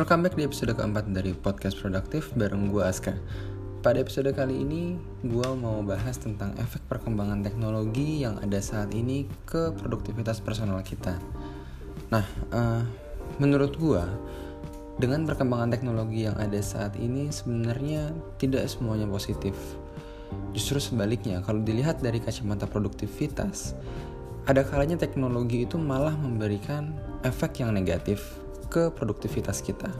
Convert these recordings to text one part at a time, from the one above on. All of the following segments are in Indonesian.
Welcome back di episode keempat dari podcast produktif bareng gue Aska. Pada episode kali ini, gue mau bahas tentang efek perkembangan teknologi yang ada saat ini ke produktivitas personal kita. Nah, uh, menurut gue, dengan perkembangan teknologi yang ada saat ini sebenarnya tidak semuanya positif. Justru sebaliknya, kalau dilihat dari kacamata produktivitas, ada kalanya teknologi itu malah memberikan efek yang negatif ke produktivitas kita.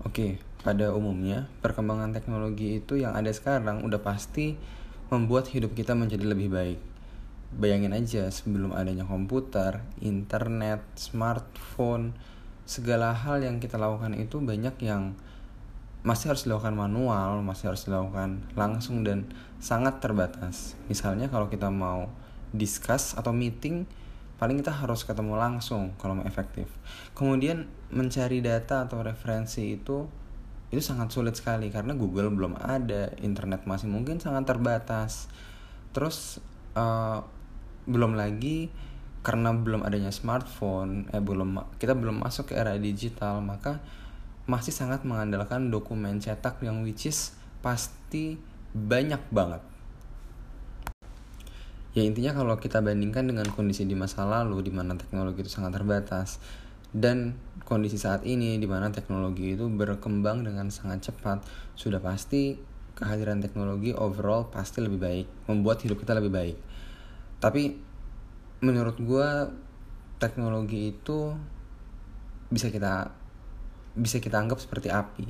Oke, pada umumnya perkembangan teknologi itu yang ada sekarang udah pasti membuat hidup kita menjadi lebih baik. Bayangin aja sebelum adanya komputer, internet, smartphone, segala hal yang kita lakukan itu banyak yang masih harus dilakukan manual, masih harus dilakukan langsung dan sangat terbatas. Misalnya kalau kita mau discuss atau meeting paling kita harus ketemu langsung kalau mau efektif. Kemudian mencari data atau referensi itu itu sangat sulit sekali karena Google belum ada, internet masih mungkin sangat terbatas. Terus uh, belum lagi karena belum adanya smartphone, eh belum kita belum masuk ke era digital, maka masih sangat mengandalkan dokumen cetak yang which is pasti banyak banget ya intinya kalau kita bandingkan dengan kondisi di masa lalu di mana teknologi itu sangat terbatas dan kondisi saat ini di mana teknologi itu berkembang dengan sangat cepat sudah pasti kehadiran teknologi overall pasti lebih baik membuat hidup kita lebih baik. Tapi menurut gue teknologi itu bisa kita bisa kita anggap seperti api.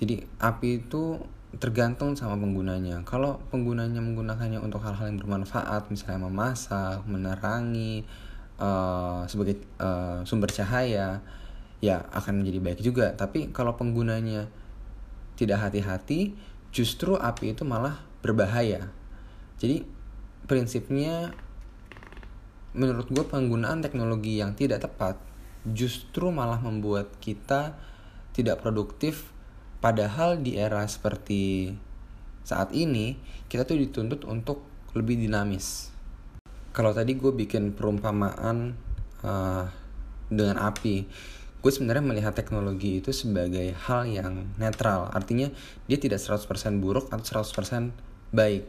Jadi api itu tergantung sama penggunanya. Kalau penggunanya menggunakannya untuk hal-hal yang bermanfaat, misalnya memasak, menerangi uh, sebagai uh, sumber cahaya, ya akan menjadi baik juga. Tapi kalau penggunanya tidak hati-hati, justru api itu malah berbahaya. Jadi prinsipnya menurut gue penggunaan teknologi yang tidak tepat justru malah membuat kita tidak produktif Padahal di era seperti saat ini, kita tuh dituntut untuk lebih dinamis. Kalau tadi gue bikin perumpamaan uh, dengan api, gue sebenarnya melihat teknologi itu sebagai hal yang netral. Artinya dia tidak 100% buruk atau 100% baik.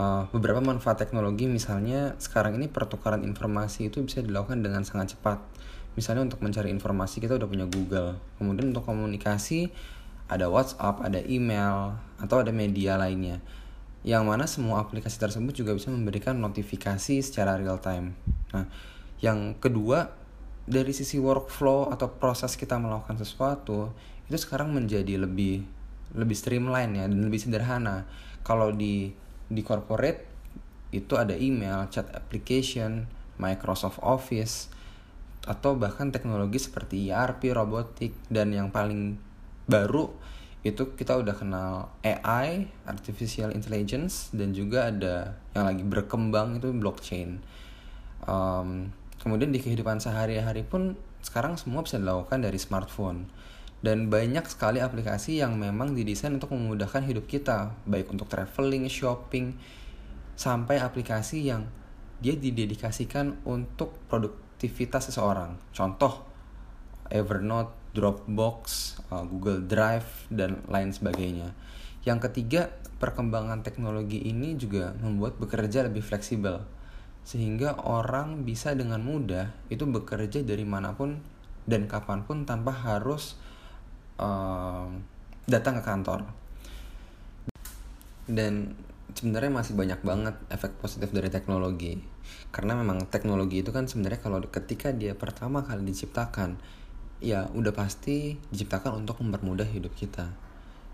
Uh, beberapa manfaat teknologi misalnya sekarang ini pertukaran informasi itu bisa dilakukan dengan sangat cepat. Misalnya untuk mencari informasi kita udah punya Google. Kemudian untuk komunikasi ada WhatsApp, ada email, atau ada media lainnya. Yang mana semua aplikasi tersebut juga bisa memberikan notifikasi secara real time. Nah, yang kedua dari sisi workflow atau proses kita melakukan sesuatu itu sekarang menjadi lebih lebih streamline ya dan lebih sederhana. Kalau di di corporate itu ada email, chat application, Microsoft Office atau bahkan teknologi seperti ERP, robotik dan yang paling baru itu kita udah kenal AI, artificial intelligence dan juga ada yang lagi berkembang itu blockchain. Um, kemudian di kehidupan sehari-hari pun sekarang semua bisa dilakukan dari smartphone dan banyak sekali aplikasi yang memang didesain untuk memudahkan hidup kita baik untuk traveling, shopping sampai aplikasi yang dia didedikasikan untuk produktivitas seseorang. Contoh Evernote Dropbox, uh, Google Drive, dan lain sebagainya. Yang ketiga, perkembangan teknologi ini juga membuat bekerja lebih fleksibel, sehingga orang bisa dengan mudah itu bekerja dari mana pun dan kapan pun tanpa harus uh, datang ke kantor. Dan sebenarnya masih banyak banget efek positif dari teknologi, karena memang teknologi itu kan sebenarnya kalau ketika dia pertama kali diciptakan ya udah pasti diciptakan untuk mempermudah hidup kita.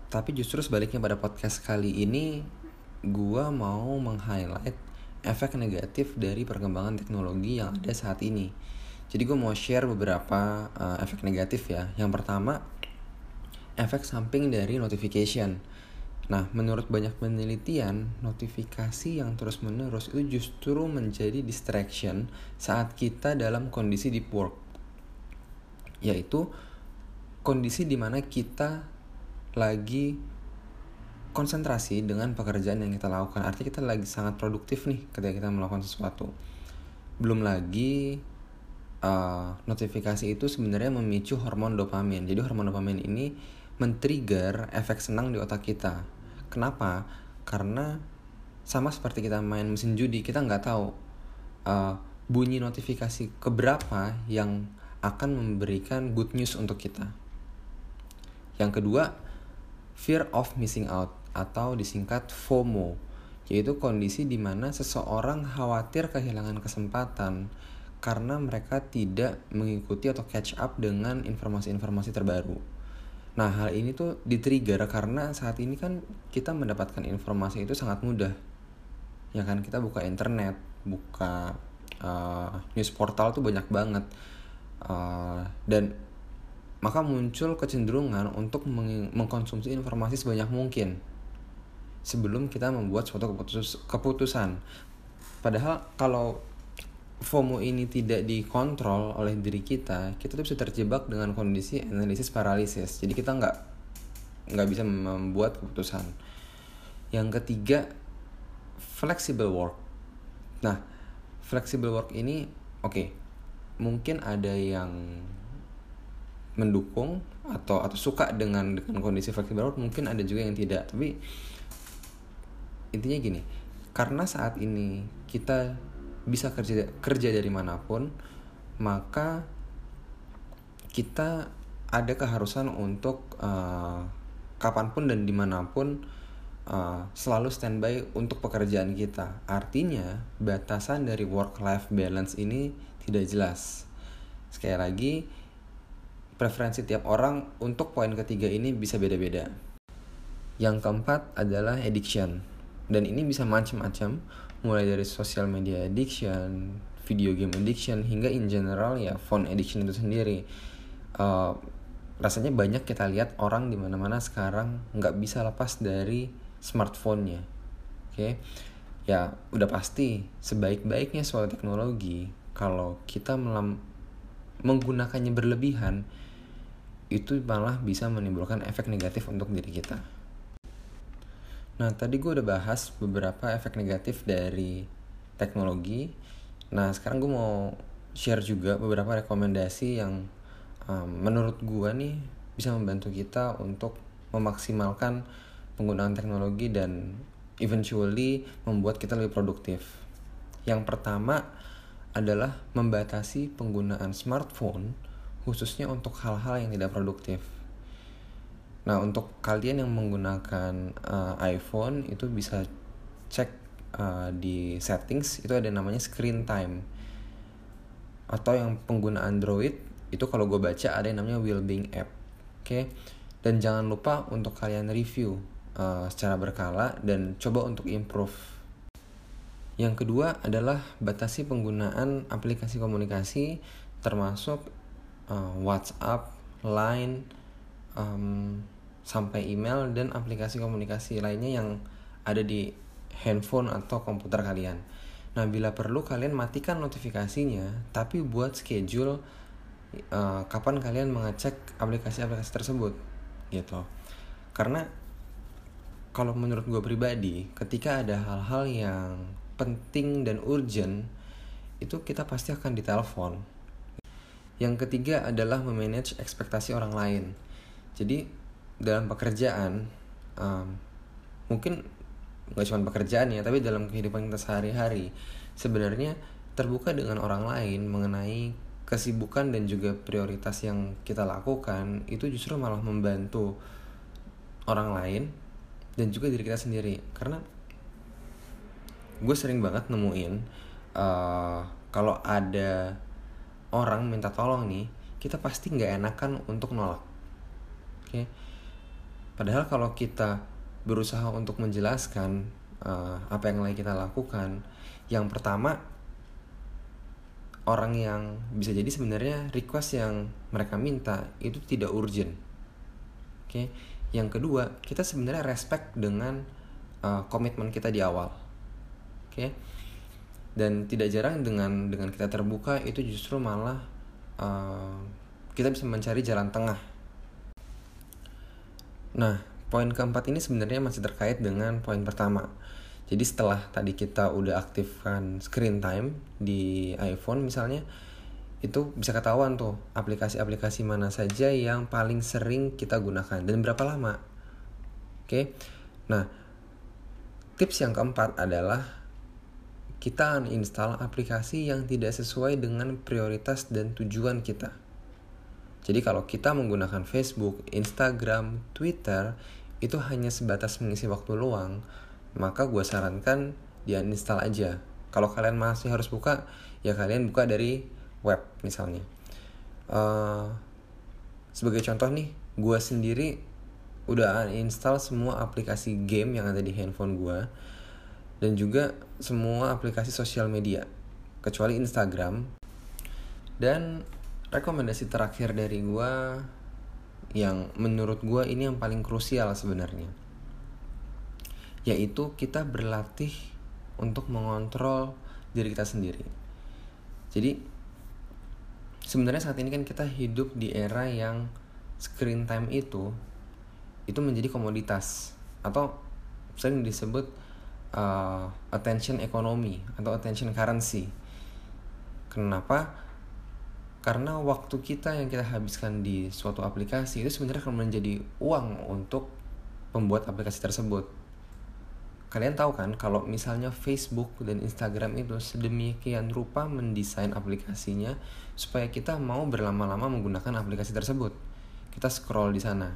Tapi justru sebaliknya pada podcast kali ini gua mau meng-highlight efek negatif dari perkembangan teknologi yang ada saat ini. Jadi gue mau share beberapa uh, efek negatif ya. Yang pertama, efek samping dari notification. Nah, menurut banyak penelitian, notifikasi yang terus-menerus itu justru menjadi distraction saat kita dalam kondisi deep work yaitu kondisi di mana kita lagi konsentrasi dengan pekerjaan yang kita lakukan artinya kita lagi sangat produktif nih ketika kita melakukan sesuatu belum lagi uh, notifikasi itu sebenarnya memicu hormon dopamin. Jadi hormon dopamin ini men-trigger efek senang di otak kita. Kenapa? Karena sama seperti kita main mesin judi, kita nggak tahu uh, bunyi notifikasi keberapa yang akan memberikan good news untuk kita. Yang kedua, fear of missing out atau disingkat FOMO, yaitu kondisi di mana seseorang khawatir kehilangan kesempatan karena mereka tidak mengikuti atau catch up dengan informasi-informasi terbaru. Nah, hal ini tuh di-trigger karena saat ini kan kita mendapatkan informasi itu sangat mudah. Ya kan, kita buka internet, buka uh, news portal tuh banyak banget. Uh, dan maka muncul kecenderungan untuk meng mengkonsumsi informasi sebanyak mungkin sebelum kita membuat suatu keputus keputusan. Padahal kalau FOMO ini tidak dikontrol oleh diri kita, kita tuh bisa terjebak dengan kondisi analisis paralisis. Jadi kita nggak nggak bisa membuat keputusan. Yang ketiga, flexible work. Nah, flexible work ini oke, okay, mungkin ada yang mendukung atau atau suka dengan dengan kondisi flexible work, mungkin ada juga yang tidak. Tapi intinya gini, karena saat ini kita bisa kerja kerja dari mana pun maka kita ada keharusan untuk uh, kapan pun dan di mana pun uh, selalu standby untuk pekerjaan kita artinya batasan dari work life balance ini tidak jelas sekali lagi preferensi tiap orang untuk poin ketiga ini bisa beda-beda yang keempat adalah addiction dan ini bisa macam-macam mulai dari social media addiction, video game addiction hingga in general ya phone addiction itu sendiri. Uh, rasanya banyak kita lihat orang di mana-mana sekarang nggak bisa lepas dari smartphone-nya. Oke. Okay? Ya, udah pasti sebaik-baiknya soal teknologi kalau kita melam menggunakannya berlebihan itu malah bisa menimbulkan efek negatif untuk diri kita. Nah, tadi gue udah bahas beberapa efek negatif dari teknologi. Nah, sekarang gue mau share juga beberapa rekomendasi yang um, menurut gue nih bisa membantu kita untuk memaksimalkan penggunaan teknologi dan eventually membuat kita lebih produktif. Yang pertama adalah membatasi penggunaan smartphone khususnya untuk hal-hal yang tidak produktif. Nah, untuk kalian yang menggunakan uh, iPhone itu bisa cek uh, di settings itu ada namanya screen time. Atau yang pengguna Android itu kalau gue baca ada yang namanya well-being app. Oke. Okay? Dan jangan lupa untuk kalian review uh, secara berkala dan coba untuk improve. Yang kedua adalah batasi penggunaan aplikasi komunikasi termasuk uh, WhatsApp, Line, um, sampai email dan aplikasi komunikasi lainnya yang ada di handphone atau komputer kalian. Nah, bila perlu kalian matikan notifikasinya, tapi buat schedule uh, kapan kalian mengecek aplikasi-aplikasi tersebut, gitu. Karena kalau menurut gue pribadi, ketika ada hal-hal yang penting dan urgent, itu kita pasti akan ditelepon. Yang ketiga adalah memanage ekspektasi orang lain. Jadi dalam pekerjaan um, mungkin nggak cuma pekerjaan ya tapi dalam kehidupan kita sehari-hari sebenarnya terbuka dengan orang lain mengenai kesibukan dan juga prioritas yang kita lakukan itu justru malah membantu orang lain dan juga diri kita sendiri karena gue sering banget nemuin uh, kalau ada orang minta tolong nih kita pasti nggak enakan untuk nolak oke okay? Padahal kalau kita berusaha untuk menjelaskan uh, apa yang lagi kita lakukan, yang pertama orang yang bisa jadi sebenarnya request yang mereka minta itu tidak urgent. Oke. Okay? Yang kedua, kita sebenarnya respect dengan uh, komitmen kita di awal. Okay? Dan tidak jarang dengan dengan kita terbuka itu justru malah uh, kita bisa mencari jalan tengah Nah, poin keempat ini sebenarnya masih terkait dengan poin pertama. jadi setelah tadi kita udah aktifkan screen time di iPhone misalnya itu bisa ketahuan tuh aplikasi-aplikasi mana saja yang paling sering kita gunakan dan berapa lama. Oke. Nah, tips yang keempat adalah kita uninstall aplikasi yang tidak sesuai dengan prioritas dan tujuan kita. Jadi kalau kita menggunakan Facebook, Instagram, Twitter itu hanya sebatas mengisi waktu luang, maka gue sarankan di uninstall aja. Kalau kalian masih harus buka, ya kalian buka dari web misalnya uh, sebagai contoh nih gue sendiri udah uninstall semua aplikasi game yang ada di handphone gue dan juga semua aplikasi sosial media kecuali Instagram. Dan rekomendasi terakhir dari gue yang menurut gue ini yang paling krusial sebenarnya yaitu kita berlatih untuk mengontrol diri kita sendiri. Jadi sebenarnya saat ini kan kita hidup di era yang screen time itu itu menjadi komoditas atau sering disebut uh, attention economy atau attention currency. Kenapa? Karena waktu kita yang kita habiskan di suatu aplikasi itu sebenarnya akan menjadi uang untuk pembuat aplikasi tersebut kalian tahu kan kalau misalnya Facebook dan Instagram itu sedemikian rupa mendesain aplikasinya supaya kita mau berlama-lama menggunakan aplikasi tersebut. Kita scroll di sana,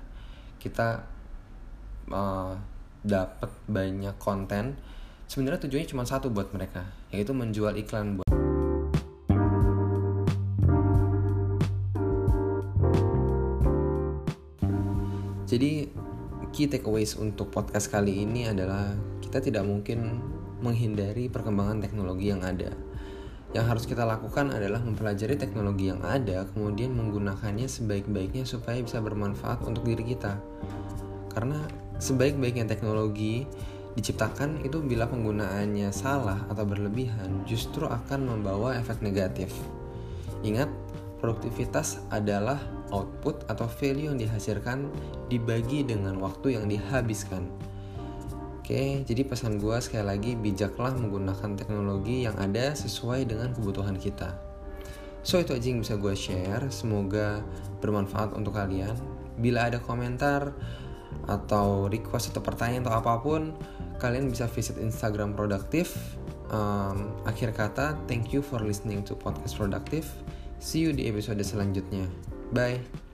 kita uh, dapat banyak konten. Sebenarnya tujuannya cuma satu buat mereka, yaitu menjual iklan buat Jadi key takeaways untuk podcast kali ini adalah kita tidak mungkin menghindari perkembangan teknologi yang ada. Yang harus kita lakukan adalah mempelajari teknologi yang ada, kemudian menggunakannya sebaik-baiknya supaya bisa bermanfaat untuk diri kita. Karena sebaik-baiknya teknologi diciptakan itu bila penggunaannya salah atau berlebihan justru akan membawa efek negatif. Ingat, produktivitas adalah output atau value yang dihasilkan dibagi dengan waktu yang dihabiskan. Oke, jadi pesan gue sekali lagi bijaklah menggunakan teknologi yang ada sesuai dengan kebutuhan kita. So itu aja yang bisa gue share. Semoga bermanfaat untuk kalian. Bila ada komentar atau request atau pertanyaan atau apa pun, kalian bisa visit Instagram Produktif. Um, akhir kata, thank you for listening to podcast Produktif. See you di episode selanjutnya. Bye.